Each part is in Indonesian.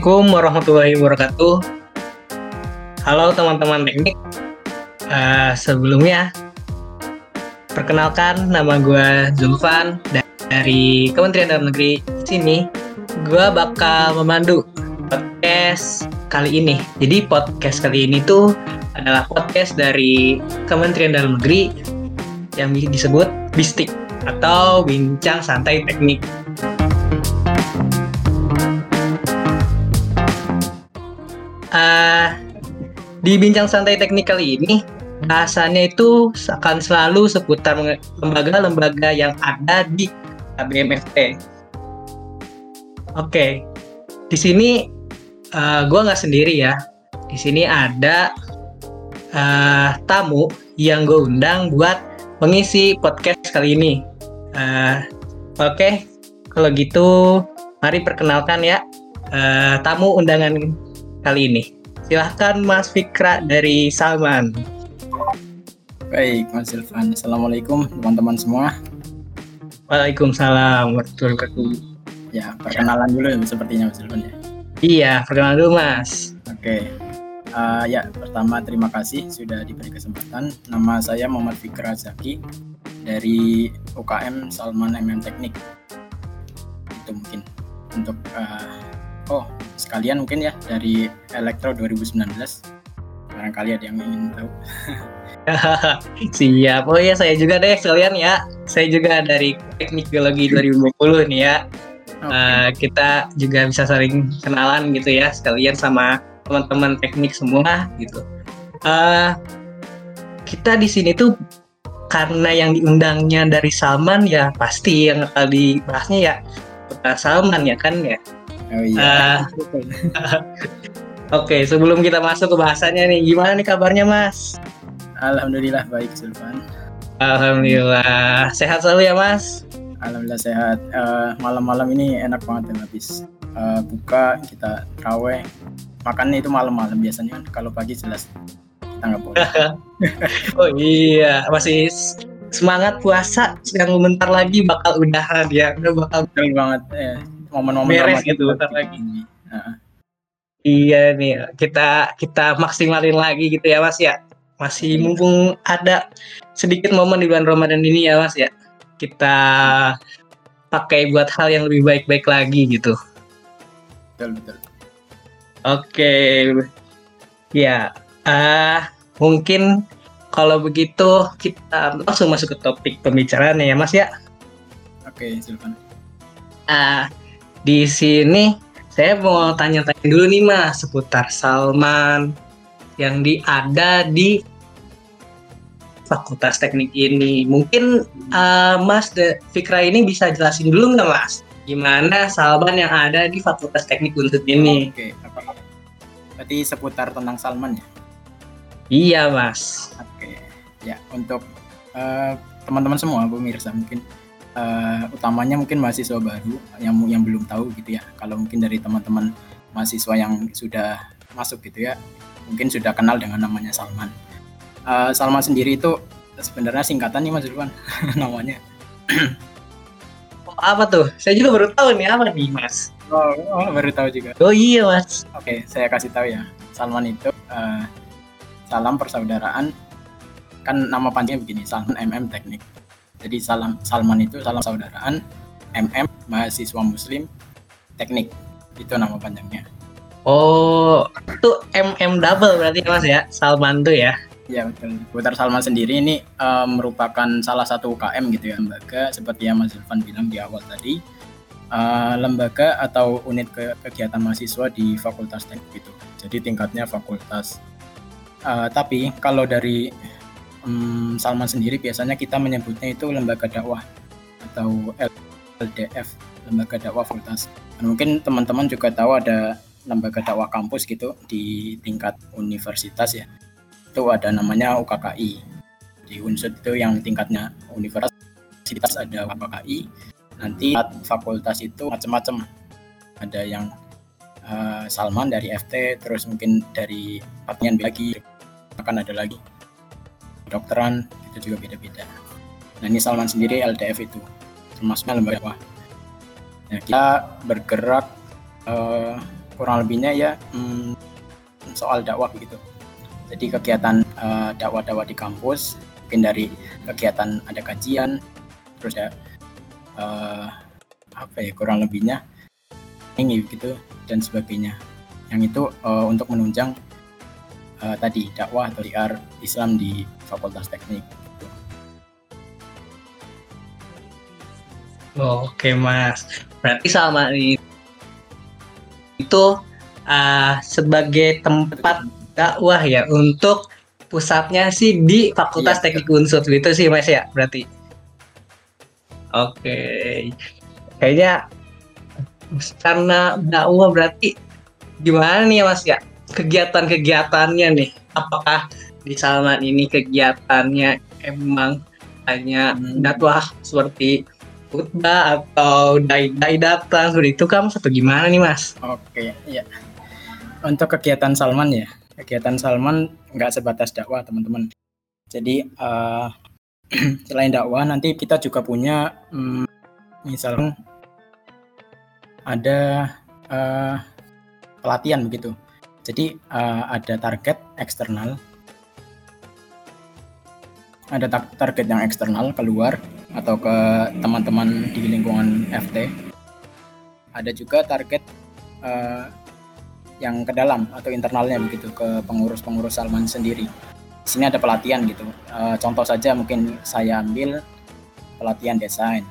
Assalamualaikum warahmatullahi wabarakatuh. Halo teman-teman teknik. Uh, sebelumnya, perkenalkan nama gue Zulfan dari Kementerian Dalam Negeri sini. Gue bakal memandu podcast kali ini. Jadi podcast kali ini tuh adalah podcast dari Kementerian Dalam Negeri yang disebut BISTIK atau Bincang Santai Teknik. Di bincang santai teknik kali ini bahasannya itu akan selalu seputar lembaga-lembaga yang ada di KBMFT. Oke, okay. di sini uh, gue nggak sendiri ya. Di sini ada uh, tamu yang gue undang buat mengisi podcast kali ini. Uh, Oke, okay. kalau gitu mari perkenalkan ya uh, tamu undangan kali ini. Silahkan Mas Fikra dari Salman. Baik, Mas Silvan. Assalamualaikum teman-teman semua. Waalaikumsalam warahmatullahi wabarakatuh. Ya, perkenalan dulu ya, sepertinya Mas Silvan ya. Iya, perkenalan dulu Mas. Oke. Uh, ya, pertama terima kasih sudah diberi kesempatan. Nama saya Muhammad Fikra Zaki dari UKM Salman MM Teknik. Itu mungkin untuk uh, oh sekalian mungkin ya dari Elektro 2019 barangkali ada yang ingin tahu. Siap. Oh ya saya juga deh sekalian ya. Saya juga dari teknik biologi 2020 nih ya. Okay. uh, eh, kita juga bisa saling kenalan gitu ya sekalian sama teman-teman teknik semua gitu. Uh, kita di sini tuh karena yang diundangnya dari Salman ya pasti yang akan dibahasnya ya Salman ya kan ya Oh iya. Uh, Oke, okay, sebelum kita masuk ke bahasanya nih, gimana nih kabarnya Mas? Alhamdulillah baik, Sultan. Alhamdulillah. Sehat selalu ya Mas? Alhamdulillah sehat. Uh, malam-malam ini enak banget ya habis uh, buka kita terawih. Makannya itu malam-malam biasanya kan kalau pagi jelas kita nggak boleh. oh iya, masih semangat puasa yang bentar lagi bakal udahan ya. Udah bakal Betul banget ya momen-momen beres gitu bentar lagi. Nah. Iya nih, kita kita maksimalin lagi gitu ya Mas ya. Masih mumpung ada sedikit momen di bulan Ramadan ini ya Mas ya. Kita pakai buat hal yang lebih baik-baik lagi gitu. Betul betul. Oke. Ya, uh, mungkin kalau begitu kita langsung masuk ke topik pembicaraan ya Mas ya. Oke, silakan. Uh, di sini saya mau tanya-tanya dulu nih Mas seputar Salman yang di ada di Fakultas Teknik ini. Mungkin uh, Mas De Fikra ini bisa jelasin dulu nggak Mas? Gimana Salman yang ada di Fakultas Teknik Unsur ini? Oke, apa? Berarti seputar tentang Salman ya? Iya Mas. Oke, ya untuk uh, teman-teman semua, Bu Mirsa mungkin uh, utamanya mungkin mahasiswa baru yang yang belum tahu gitu ya. Kalau mungkin dari teman-teman mahasiswa yang sudah masuk gitu ya, mungkin sudah kenal dengan namanya Salman. Uh, Salman sendiri itu sebenarnya singkatan nih Mas Irfan namanya. oh, apa tuh? Saya juga baru tahu nih apa nih Mas. Oh, oh baru tahu juga. Oh iya Mas. Oke, okay, saya kasih tahu ya. Salman itu uh, salam persaudaraan kan nama panjangnya begini Salman MM Teknik jadi salam Salman itu salam saudaraan MM mahasiswa muslim teknik. Itu nama panjangnya. Oh, itu MM double berarti Mas ya. Salman tuh ya. Ya betul. Putar Salman sendiri ini uh, merupakan salah satu UKM gitu ya lembaga seperti yang Mas Zulfan bilang di awal tadi uh, lembaga atau unit ke kegiatan mahasiswa di Fakultas Teknik itu. Jadi tingkatnya fakultas. Uh, tapi kalau dari um, Salman sendiri biasanya kita menyebutnya itu lembaga dakwah atau LDF, lembaga dakwah fakultas. Dan mungkin teman-teman juga tahu ada lembaga dakwah kampus gitu di tingkat universitas ya. Itu ada namanya UKKI. Di Unsur itu yang tingkatnya universitas ada UKKI. Nanti fakultas itu macam-macam. Ada yang uh, Salman dari FT, terus mungkin dari Patian lagi, akan ada lagi kedokteran itu juga beda-beda. Nah ini Salman sendiri LDF itu termasuknya lembaga apa? Nah, kita bergerak uh, kurang lebihnya ya hmm, soal dakwah begitu. Jadi kegiatan uh, dakwah-dakwah di kampus, mungkin dari kegiatan ada kajian, terus ada uh, apa ya kurang lebihnya ini gitu dan sebagainya. Yang itu uh, untuk menunjang uh, tadi dakwah atau diar Islam di Fakultas Teknik. Gitu. Oke mas, berarti sama itu uh, sebagai tempat dakwah ya untuk pusatnya sih di Fakultas iya. Teknik Unsur gitu sih Mas ya berarti. Oke. Okay. Kayaknya karena dakwah berarti gimana nih Mas ya kegiatan-kegiatannya nih apakah di Salman ini kegiatannya emang hanya hmm. dakwah seperti khutbah atau dai-dai datang seperti itu kamu satu gimana nih Mas? Oke, ya. Untuk kegiatan Salman ya, kegiatan Salman nggak sebatas dakwah teman-teman. Jadi uh, selain dakwah nanti kita juga punya um, misalnya ada uh, pelatihan begitu. Jadi uh, ada target eksternal, ada target yang eksternal keluar atau ke teman-teman di lingkungan FT. Ada juga target uh, yang ke dalam atau internalnya begitu ke pengurus-pengurus Salman sendiri. Di sini ada pelatihan gitu. E, contoh saja mungkin saya ambil pelatihan desain,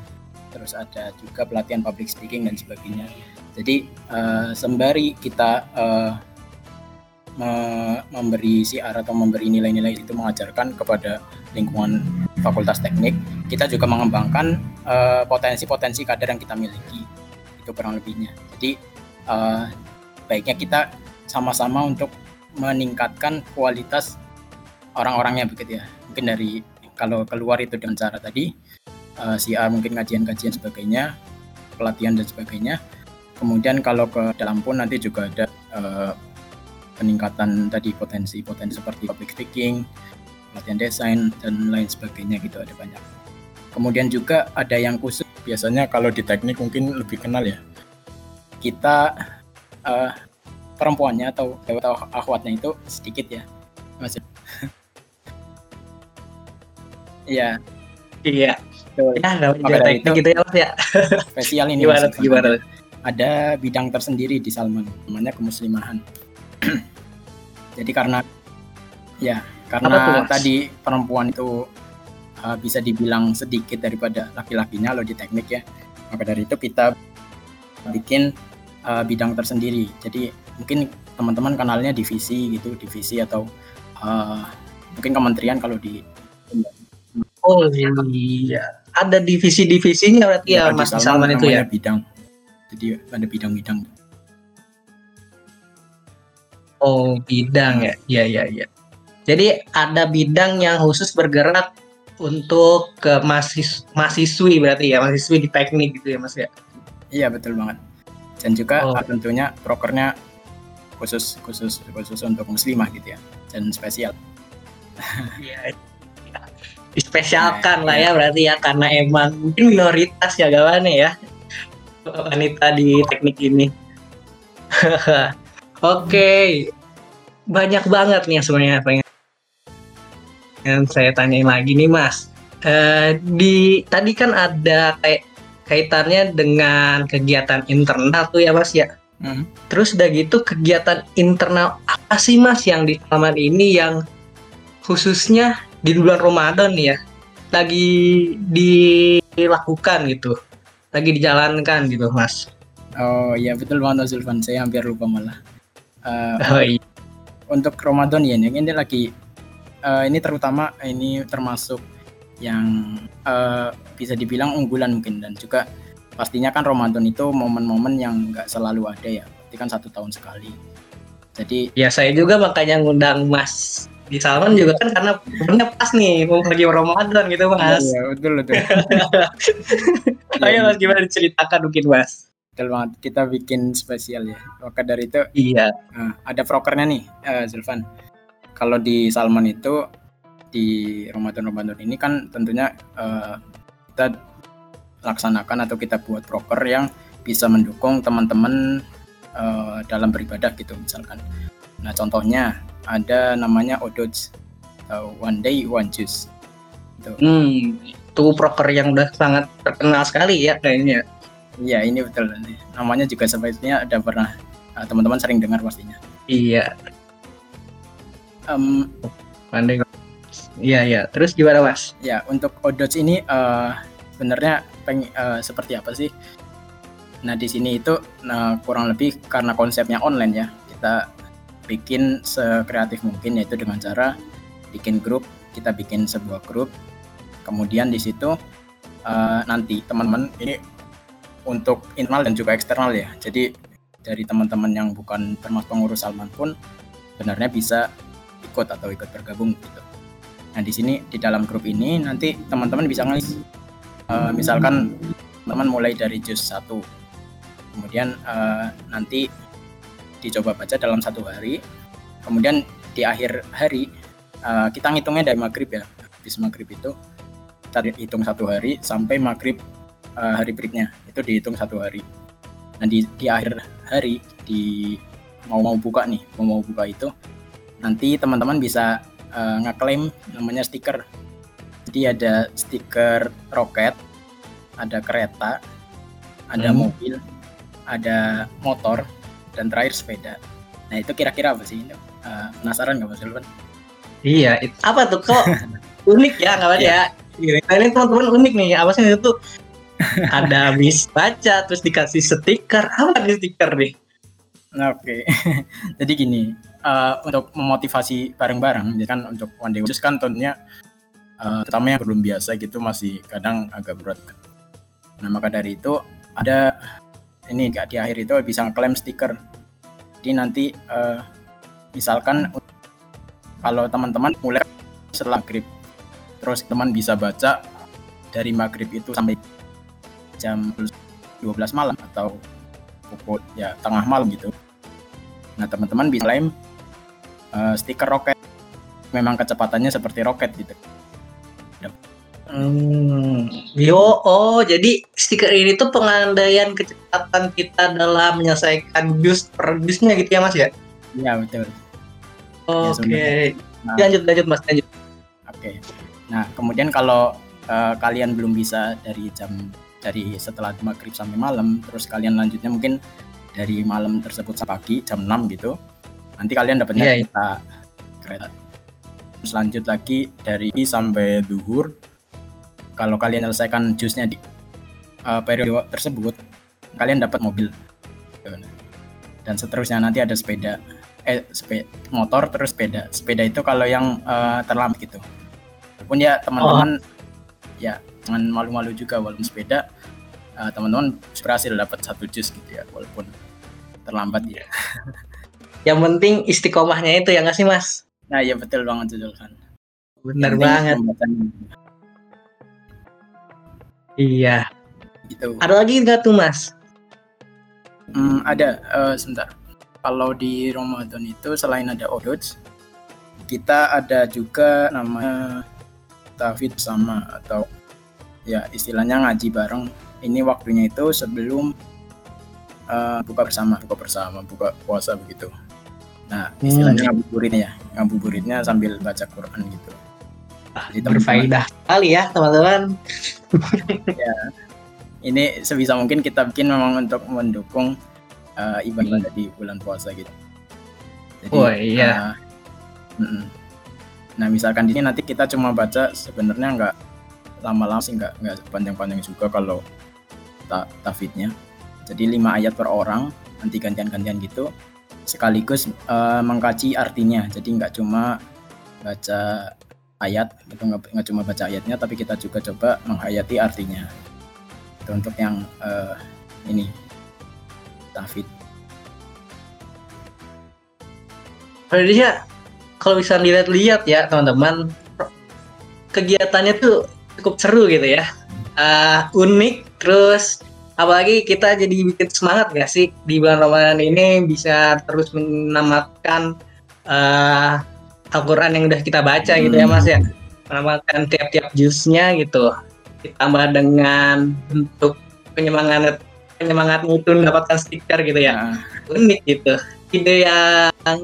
terus ada juga pelatihan public speaking dan sebagainya. Jadi e, sembari kita me memberi siar atau memberi nilai-nilai itu mengajarkan kepada lingkungan fakultas teknik, kita juga mengembangkan potensi-potensi kader yang kita miliki. Itu kurang lebihnya. Jadi uh, baiknya kita sama-sama untuk meningkatkan kualitas orang-orangnya begitu ya mungkin dari kalau keluar itu dengan cara tadi uh, mungkin kajian-kajian sebagainya pelatihan dan sebagainya kemudian kalau ke dalam pun nanti juga ada uh, peningkatan tadi potensi-potensi seperti public speaking pelatihan desain dan lain sebagainya gitu ada banyak. Kemudian juga ada yang khusus biasanya kalau di teknik mungkin lebih kenal ya. Kita uh, perempuannya atau atau akhwatnya itu sedikit ya masih iya. Iya. Ya ya itu gitu ya mas ya. spesial ini gimana gimana ada bidang tersendiri di Salman namanya kemuslimahan jadi karena ya karena tadi perempuan itu uh, bisa dibilang sedikit daripada laki-lakinya lo di teknik ya maka dari itu kita bikin uh, bidang tersendiri. Jadi mungkin teman-teman kenalnya divisi gitu, divisi atau uh, mungkin kementerian kalau di Oh iya, ada divisi-divisinya berarti ya, ya Mas Salman itu ya. Bidang. Jadi ada bidang-bidang. Oh bidang ya, ya ya ya. Jadi ada bidang yang khusus bergerak untuk ke mahasiswa mahasiswi berarti ya mahasiswi di teknik gitu ya mas ya. Iya betul banget dan juga oh. tentunya prokernya khusus khusus khusus untuk muslimah gitu ya dan spesial. Iya. Dispesialkan nah, lah ya, ya berarti ya karena emang mungkin minoritas ya gawane ya wanita di teknik ini. Oke, okay. banyak banget nih sebenarnya pengen yang saya tanyain lagi nih mas. Uh, di tadi kan ada kayak kaitannya dengan kegiatan internal tuh ya mas ya. Hmm. Terus udah gitu kegiatan internal apa sih mas yang di taman ini yang khususnya di bulan Ramadan ya lagi dilakukan gitu, lagi dijalankan gitu mas. Oh iya betul banget Zulfan, saya hampir lupa malah. Uh, oh iya. Untuk Ramadan ya, ini lagi uh, ini terutama ini termasuk yang uh, bisa dibilang unggulan mungkin dan juga pastinya kan Ramadan itu momen-momen yang nggak selalu ada ya, berarti kan satu tahun sekali. Jadi ya saya juga makanya ngundang Mas di Salman juga kan karena punya pas nih mau pergi Ramadan gitu Mas. Iya betul betul. Ayo Mas gimana diceritakan mungkin Mas. Betul banget kita bikin spesial ya. Maka dari itu iya. Uh, ada prokernya nih uh, Zulfan. Kalau di Salman itu di Ramadan-Ramadan ini kan tentunya uh, kita laksanakan atau kita buat proker yang bisa mendukung teman-teman uh, dalam beribadah gitu misalkan. Nah contohnya ada namanya Odots atau One Day One Juice. Gitu. Hmm, itu proker yang udah sangat terkenal sekali ya kayaknya. Iya ini betul. Namanya juga sepertinya ada pernah uh, teman-teman sering dengar pastinya. Iya. Um, Day Iya iya. Terus gimana mas? Ya untuk Odots ini uh, sebenarnya peng, uh, seperti apa sih? Nah di sini itu nah, kurang lebih karena konsepnya online ya kita bikin sekreatif mungkin yaitu dengan cara bikin grup kita bikin sebuah grup kemudian di situ uh, nanti teman-teman ini untuk internal dan juga eksternal ya. Jadi dari teman-teman yang bukan termasuk pengurus Salman pun sebenarnya bisa ikut atau ikut bergabung gitu. Nah di sini di dalam grup ini nanti teman-teman bisa ngelis uh, misalkan teman mulai dari jus satu. Kemudian uh, nanti dicoba baca dalam satu hari. Kemudian di akhir hari uh, kita ngitungnya dari maghrib ya. Habis maghrib itu kita hitung satu hari sampai maghrib uh, hari berikutnya itu dihitung satu hari nah di, di akhir hari di mau mau buka nih mau mau buka itu nanti teman-teman bisa uh, ngeklaim namanya stiker jadi ada stiker roket, ada kereta, ada hmm. mobil, ada motor, dan terakhir sepeda. Nah itu kira-kira apa sih? Uh, penasaran nggak Mas Ilvan? Iya, itu, apa tuh kok unik ya nggak ya? Iya. Nah, ini teman-teman unik nih. Apa sih itu? Ada habis baca terus dikasih stiker. Apa nih stiker nih? Oke, okay. jadi gini, uh, untuk memotivasi bareng-bareng, kan untuk one day kan tentunya uh, terutama yang belum biasa gitu masih kadang agak berat nah maka dari itu ada ini di akhir itu bisa ngeklaim stiker jadi nanti uh, misalkan kalau teman-teman mulai setelah maghrib terus teman bisa baca dari maghrib itu sampai jam 12 malam atau pukul ya tengah malam gitu nah teman-teman bisa klaim uh, stiker roket memang kecepatannya seperti roket gitu Hmm, yo, oh, jadi stiker ini tuh pengandaian kecepatan kita dalam menyelesaikan jus per gitu ya mas ya? Iya betul. Oke, okay. ya, nah, lanjut lanjut mas lanjut. Oke, okay. nah kemudian kalau uh, kalian belum bisa dari jam dari setelah maghrib sampai malam, terus kalian lanjutnya mungkin dari malam tersebut sampai pagi jam 6 gitu, nanti kalian dapatnya yeah, kereta kereta. Terus lanjut lagi dari sampai duhur, kalau kalian selesaikan jusnya di uh, periode tersebut kalian dapat mobil dan seterusnya nanti ada sepeda eh sepeda motor terus sepeda sepeda itu kalau yang uh, terlambat gitu walaupun ya teman-teman oh. ya jangan malu-malu juga walaupun sepeda uh, teman-teman berhasil dapat satu jus gitu ya walaupun terlambat ya yang penting istiqomahnya itu ya nggak sih mas nah ya betul banget betul kan benar banget Iya. Gitu. Ada lagi nggak tuh mas? Hmm, ada. Uh, sebentar. Kalau di Ramadan itu selain ada odots, kita ada juga namanya tafid sama atau ya istilahnya ngaji bareng. Ini waktunya itu sebelum uh, buka bersama, buka bersama, buka puasa begitu. Nah, hmm. istilahnya hmm. ngabuburitnya ya, ngabuburitnya sambil baca Quran gitu. Ah, berfaedah sekali ya teman-teman. ya, ini sebisa mungkin kita bikin memang untuk mendukung uh, ibadah hmm. di bulan puasa gitu. Jadi, oh iya. Uh, nah misalkan di sini nanti kita cuma baca sebenarnya nggak lama-lama sih nggak nggak panjang-panjang juga kalau ta tafidnya. Jadi lima ayat per orang nanti gantian-gantian gitu sekaligus uh, mengkaji artinya. Jadi nggak cuma baca ayat itu nggak cuma baca ayatnya tapi kita juga coba menghayati artinya itu untuk yang uh, ini David ya kalau bisa dilihat-lihat ya teman-teman kegiatannya tuh cukup seru gitu ya. Uh, unik terus apalagi kita jadi bikin semangat gak sih? Di bulan Ramadan ini bisa terus menamatkan uh, Al-Quran yang udah kita baca hmm. gitu ya Mas ya. Menambahkan tiap-tiap jusnya gitu. Ditambah dengan bentuk penyemangat penyemangatnya itu mendapatkan stiker gitu ya. Nah, unik gitu. Ide yang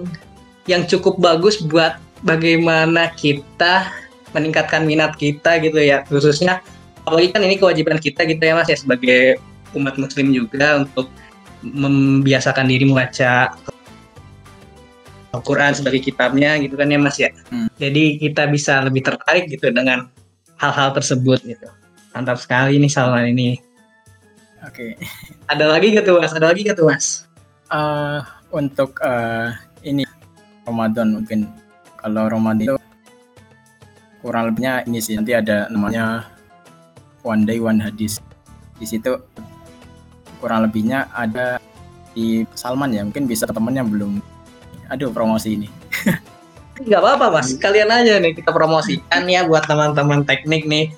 yang cukup bagus buat bagaimana kita meningkatkan minat kita gitu ya. Khususnya apalagi kan ini kewajiban kita gitu ya mas ya sebagai umat muslim juga untuk membiasakan diri membaca Al-Quran sebagai kitabnya gitu kan ya mas ya. Hmm. jadi kita bisa lebih tertarik gitu dengan hal-hal tersebut gitu. Mantap sekali nih Salman ini. Oke. ada lagi gak tuh mas? Ada lagi gak tuh mas? Eh, untuk eh, ini Ramadan mungkin. Kalau Ramadan itu kurang lebihnya ini sih nanti ada namanya one day one hadis. Di situ kurang lebihnya ada di Salman ya mungkin bisa teman yang belum. Aduh promosi ini. Nggak apa-apa mas. Kalian aja nih kita promosikan ya buat teman-teman teknik nih.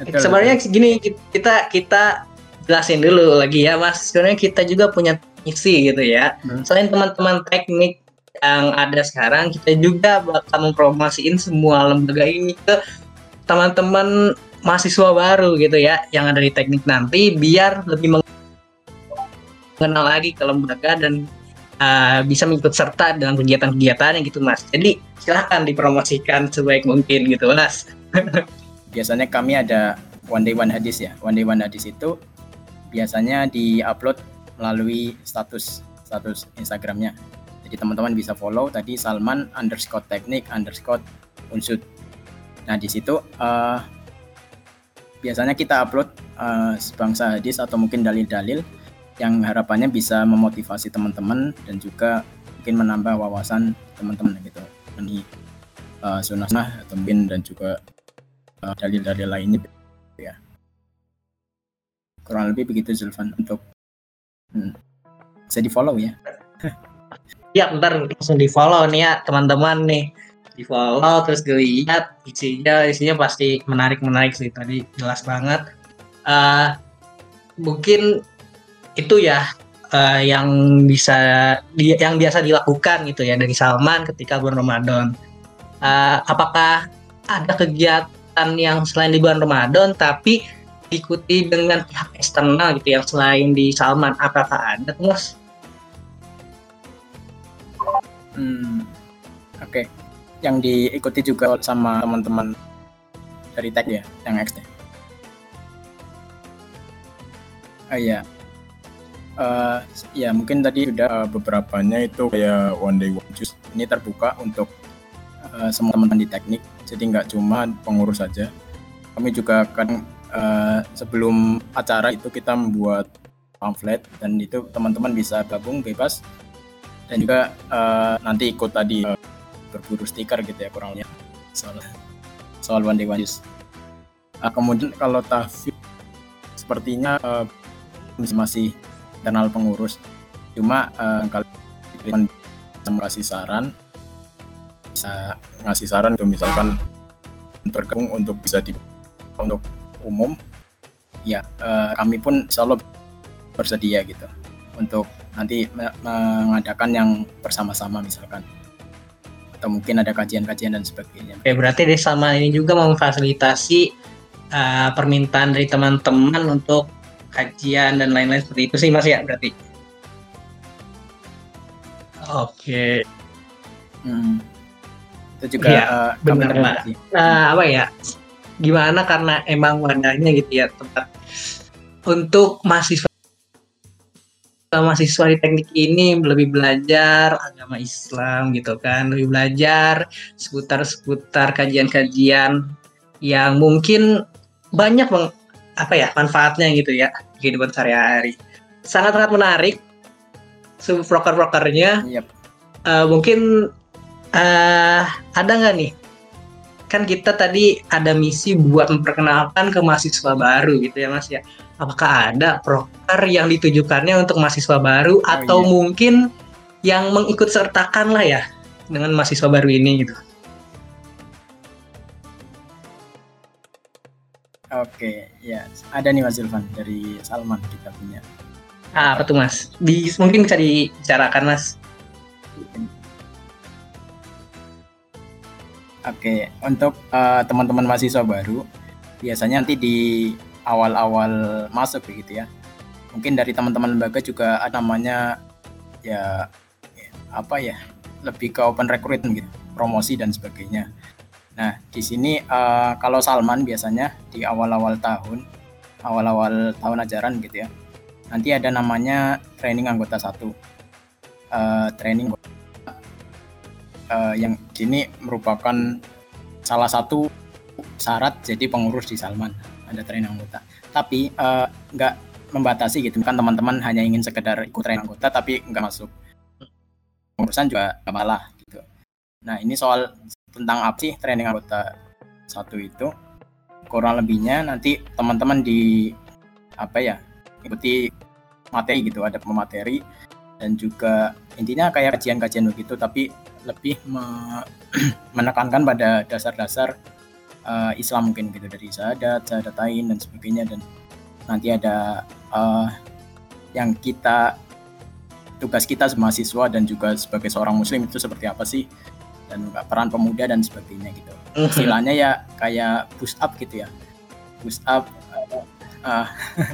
Betul, sebenarnya gini kita kita jelasin dulu lagi ya mas. Sebenarnya kita juga punya misi gitu ya. Hmm. selain teman-teman teknik yang ada sekarang kita juga bakal mempromosiin semua lembaga ini ke teman-teman mahasiswa baru gitu ya yang ada di teknik nanti biar lebih mengenal lagi ke lembaga dan uh, bisa mengikut serta dalam kegiatan-kegiatannya gitu mas. Jadi silahkan dipromosikan sebaik mungkin gitu mas. Biasanya kami ada one day one hadis ya. One day one hadis itu biasanya diupload melalui status status Instagramnya jadi teman-teman bisa follow tadi Salman underscore teknik underscore unsud nah di situ eh, biasanya kita upload eh, sebangsa hadis atau mungkin dalil-dalil yang harapannya bisa memotivasi teman-teman dan juga mungkin menambah wawasan teman-teman gitu. Ini eh, sunnah-sunnah atau mungkin dan juga eh, dalil-dalil lainnya ya. Kurang lebih begitu Zulfan untuk hmm, bisa di follow ya ya bentar langsung di follow nih ya teman-teman nih. Di follow terus dilihat isinya. Isinya pasti menarik menarik sih tadi jelas banget. Eh mungkin itu ya eh, yang bisa di, yang biasa dilakukan gitu ya dari Salman ketika bulan Ramadan. Eh, apakah ada kegiatan yang selain di bulan Ramadan tapi diikuti dengan pihak eksternal gitu yang selain di Salman? Apakah ada mas? Hmm, oke. Yang diikuti juga sama teman-teman dari tag ya, yang X ya. Oh iya. Eh, ya mungkin tadi sudah eh, beberapanya itu kayak one day one juice. Ini terbuka untuk eh, semua teman-teman di teknik. Jadi nggak cuma pengurus saja. Kami juga akan eh, sebelum acara itu kita membuat pamflet dan itu teman-teman bisa gabung bebas dan juga eh, nanti ikut tadi eh, berburu stiker gitu ya kurangnya soal soal one day one use. Ah, kemudian kalau tahfidz sepertinya eh, masih masih internal pengurus. Cuma eh, kalau ngasih saran bisa ngasih saran tuh misalkan bergabung untuk bisa di untuk umum ya eh, kami pun Allah bersedia gitu. Untuk nanti me- mengadakan yang bersama-sama misalkan atau mungkin ada kajian-kajian dan sebagainya. Oke, berarti dari sama ini juga memfasilitasi uh, permintaan dari teman-teman untuk kajian dan lain-lain seperti itu sih Mas ya berarti. Oke. Hmm. Itu juga Iya, eh, benar, Mbak. Nah, apa ya? Gimana karena emang wadahnya gitu ya tempat untuk mahasiswa mahasiswa di teknik ini lebih belajar agama Islam gitu kan, lebih belajar seputar-seputar kajian-kajian yang mungkin banyak meng- apa ya manfaatnya gitu ya kehidupan sehari-hari. Sangat-sangat menarik. Sub proker-prokernya Yap. Eh, mungkin eh ada nggak nih? Kan kita tadi ada misi buat memperkenalkan ke mahasiswa baru gitu ya Mas ya. Apakah ada proker yang ditujukannya untuk mahasiswa baru atau iya. mungkin yang mengikut sertakan lah ya dengan mahasiswa baru ini gitu. Oke, ya ada nih Mas Ilvan dari Salman kita punya. Ah, apa tuh Mas? Di, mungkin bisa dibicarakan Mas. Oke, untuk eh, teman-teman mahasiswa baru, biasanya nanti di awal-awal masuk begitu ya, mungkin dari teman-teman lembaga juga namanya ya apa ya lebih ke open recruitment gitu promosi dan sebagainya. Nah di sini uh, kalau Salman biasanya di awal-awal tahun awal-awal tahun ajaran gitu ya nanti ada namanya training anggota satu. Uh, training uh, yang ini merupakan salah satu syarat jadi pengurus di Salman ada training anggota. Tapi nggak uh, membatasi gitu. Kan teman-teman hanya ingin sekedar ikut training anggota tapi nggak masuk. Urusan juga nggak malah gitu. Nah ini soal tentang apa sih training anggota? Satu itu kurang lebihnya nanti teman-teman di apa ya ikuti materi gitu. Ada pemateri dan juga intinya kayak kajian-kajian begitu tapi lebih me menekankan pada dasar-dasar uh, Islam mungkin gitu dari syahadat, syahadatain dan sebagainya. Dan nanti ada uh, yang kita tugas kita sebagai mahasiswa dan juga sebagai seorang muslim itu seperti apa sih? Dan peran pemuda dan sebagainya gitu. Istilahnya ya kayak boost up gitu ya. Boost up uh,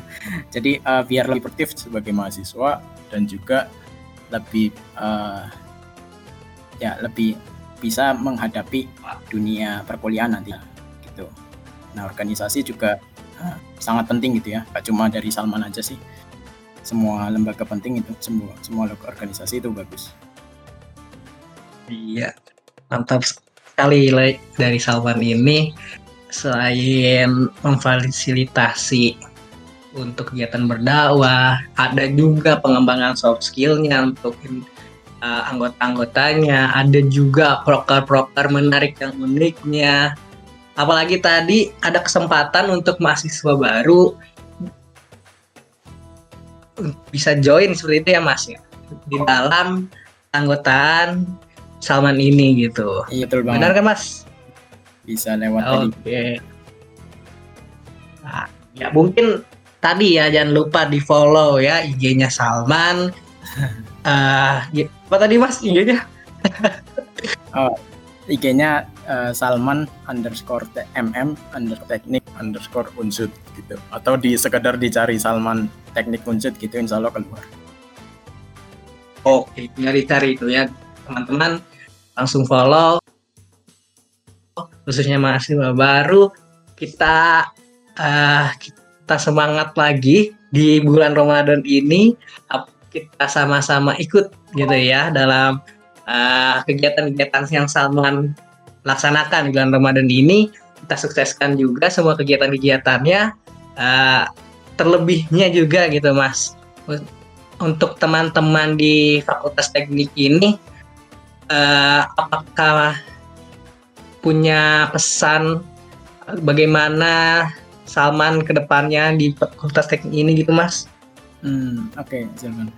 jadi uh, biar lebih produktif sebagai mahasiswa dan juga lebih uh, ya lebih bisa menghadapi dunia perkuliahan nanti. Nah organisasi juga uh, sangat penting gitu ya, gak cuma dari Salman aja sih. Semua lembaga penting itu, semua semua organisasi itu bagus. Iya, mantap sekali dari Salman ini selain memfasilitasi untuk kegiatan berdakwah, ada juga pengembangan soft skillnya untuk uh, anggota-anggotanya, ada juga proker-proker menarik yang uniknya. Apalagi tadi ada kesempatan untuk mahasiswa baru bisa join seperti itu ya Mas ya di dalam anggotaan Salman ini gitu. Iya betul banget. Benar kan Mas? Bisa lewat Oke. Okay. Nah, ya mungkin tadi ya jangan lupa di follow ya IG-nya Salman. uh, apa tadi Mas IG-nya? oh, IG-nya uh, Salman underscore mm underscore teknik underscore unsut gitu. Atau di sekedar dicari Salman teknik unsut gitu insya Allah keluar. Oke, tinggal dicari itu ya. Teman-teman langsung follow. Khususnya mahasiswa baru kita uh, kita semangat lagi di bulan Ramadan ini. Kita sama-sama ikut gitu ya dalam kegiatan eh, kegiatan-kegiatan yang Salman laksanakan bulan Ramadan ini kita sukseskan juga semua kegiatan-kegiatannya uh, terlebihnya juga gitu Mas untuk teman-teman di Fakultas Teknik ini uh, apakah punya pesan bagaimana Salman ke depannya di Fakultas Teknik ini gitu Mas? Hmm, oke, okay, Salman.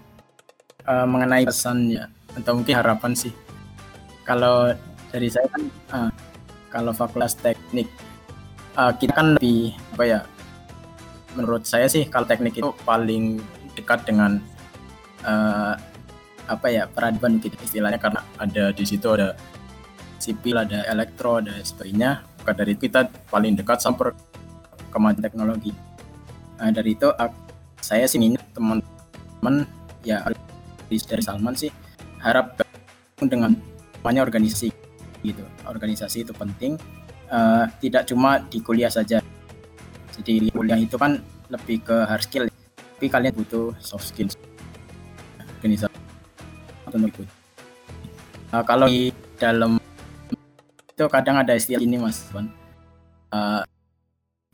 Uh, mengenai pesan ya, atau mungkin harapan sih. Kalau dari saya kan, uh, kalau Fakultas Teknik, uh, kita kan lebih apa ya? Menurut saya sih, kalau teknik itu paling dekat dengan uh, apa ya peradaban gitu istilahnya karena ada di situ ada sipil, ada elektro, ada sebagainya. Maka dari kita paling dekat sama kemajuan teknologi. Nah, dari itu saya sih ingin teman-teman ya dari Salman sih harap dengan banyak organisasi gitu. Organisasi itu penting uh, tidak cuma di kuliah saja. Jadi kuliah itu kan lebih ke hard skill, tapi kalian butuh soft skills. Organisasi atau. Uh, kalau di dalam itu kadang ada istilah ini mas, Uh,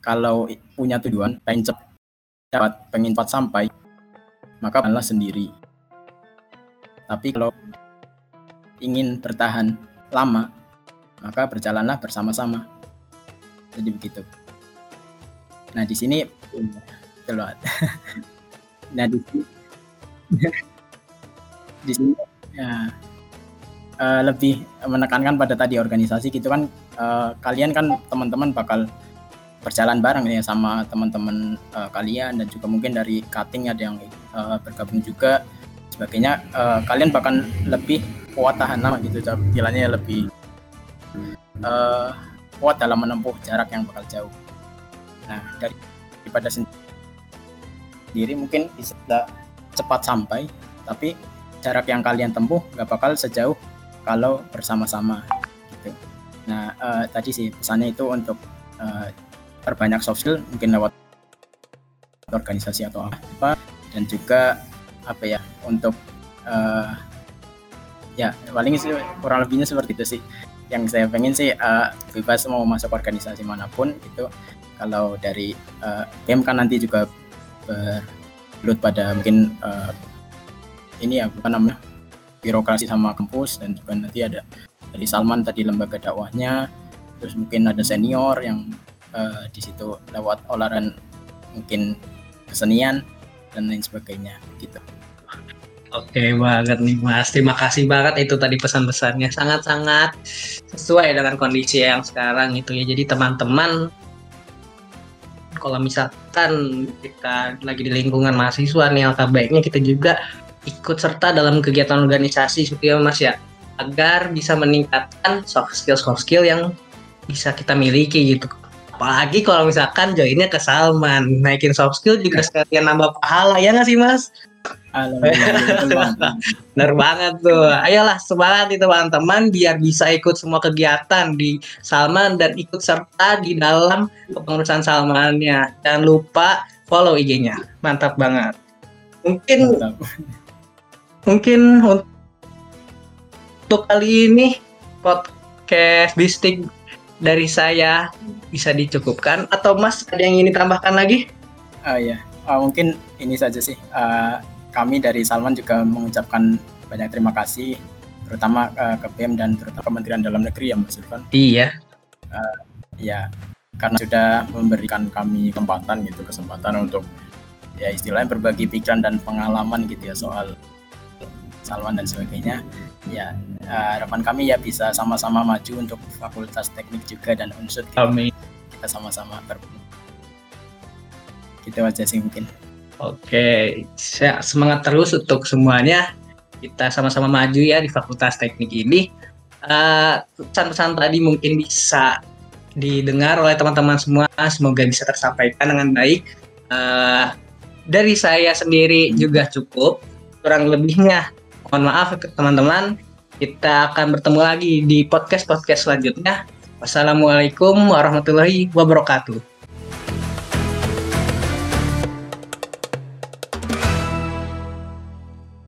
kalau punya tujuan pengen cepat dapat pengen cepat sampai maka malah sendiri tapi kalau ingin bertahan lama maka berjalanlah bersama-sama. Jadi begitu. Nah di sini keluar nah di sini di sini ya uh, lebih menekankan pada tadi organisasi gitu kan uh, kalian kan teman-teman bakal berjalan bareng ya sama teman-teman uh, kalian dan juga mungkin dari cutting ada yang uh, bergabung juga. Sebagainya uh, kalian bahkan lebih kuat tahan lama gitu jalannya lebih uh, kuat dalam menempuh jarak yang bakal jauh. Nah dari daripada sendiri mungkin bisa cepat sampai tapi jarak yang kalian tempuh nggak bakal sejauh kalau bersama-sama gitu. Nah uh, tadi sih pesannya itu untuk uh, perbanyak soft skill mungkin lewat organisasi atau apa dan juga apa ya untuk uh, ya paling kurang lebihnya seperti itu sih yang saya pengen sih uh, bebas mau masuk organisasi mana pun itu kalau dari uh, kan nanti juga berlut pada mungkin uh, ini ya apa namanya birokrasi sama kampus dan juga nanti ada dari Salman tadi lembaga dakwahnya terus mungkin ada senior yang uh, di situ lewat olahraga mungkin kesenian dan lain sebagainya gitu. Oke banget nih Mas, terima kasih banget itu tadi pesan-pesannya. Sangat-sangat sesuai dengan kondisi yang sekarang itu ya. Jadi teman-teman kalau misalkan kita lagi di lingkungan mahasiswa nih alangkah baiknya kita juga ikut serta dalam kegiatan organisasi seperti itu Mas ya agar bisa meningkatkan soft skill soft skill yang bisa kita miliki gitu. Apalagi kalau misalkan joinnya ke Salman. Naikin soft skill juga sekalian nambah pahala ya nggak sih mas Bener banget tuh. Ayolah semangat nih teman-teman biar bisa ikut semua kegiatan di Salman dan ikut serta di dalam kepengurusan Salmannya. Jangan lupa follow IG-nya. Mantap banget. Mungkin Mantap. mungkin untuk kali ini podcast bistik dari saya bisa dicukupkan atau Mas ada yang ingin ditambahkan lagi? Oh ya, uh, mungkin ini saja sih. Uh, kami dari Salman juga mengucapkan banyak terima kasih, terutama uh, ke BEM dan terutama Kementerian Dalam Negeri ya Mas Irfan. Iya. Uh, ya, karena sudah memberikan kami kesempatan gitu, kesempatan untuk ya istilahnya berbagi pikiran dan pengalaman gitu ya soal Salman dan sebagainya ya harapan kami ya bisa sama-sama maju untuk Fakultas Teknik juga dan unsur kita, Amin. kita sama-sama ber gitu aja sih mungkin oke saya semangat terus untuk semuanya. Kita sama-sama maju ya di Fakultas Teknik ini. Uh, pesan-pesan tadi mungkin bisa didengar oleh teman-teman semua. Semoga bisa tersampaikan dengan baik. Uh, dari saya sendiri juga cukup. Kurang lebihnya mohon maaf teman-teman. Kita akan bertemu lagi di podcast podcast selanjutnya. Wassalamualaikum warahmatullahi wabarakatuh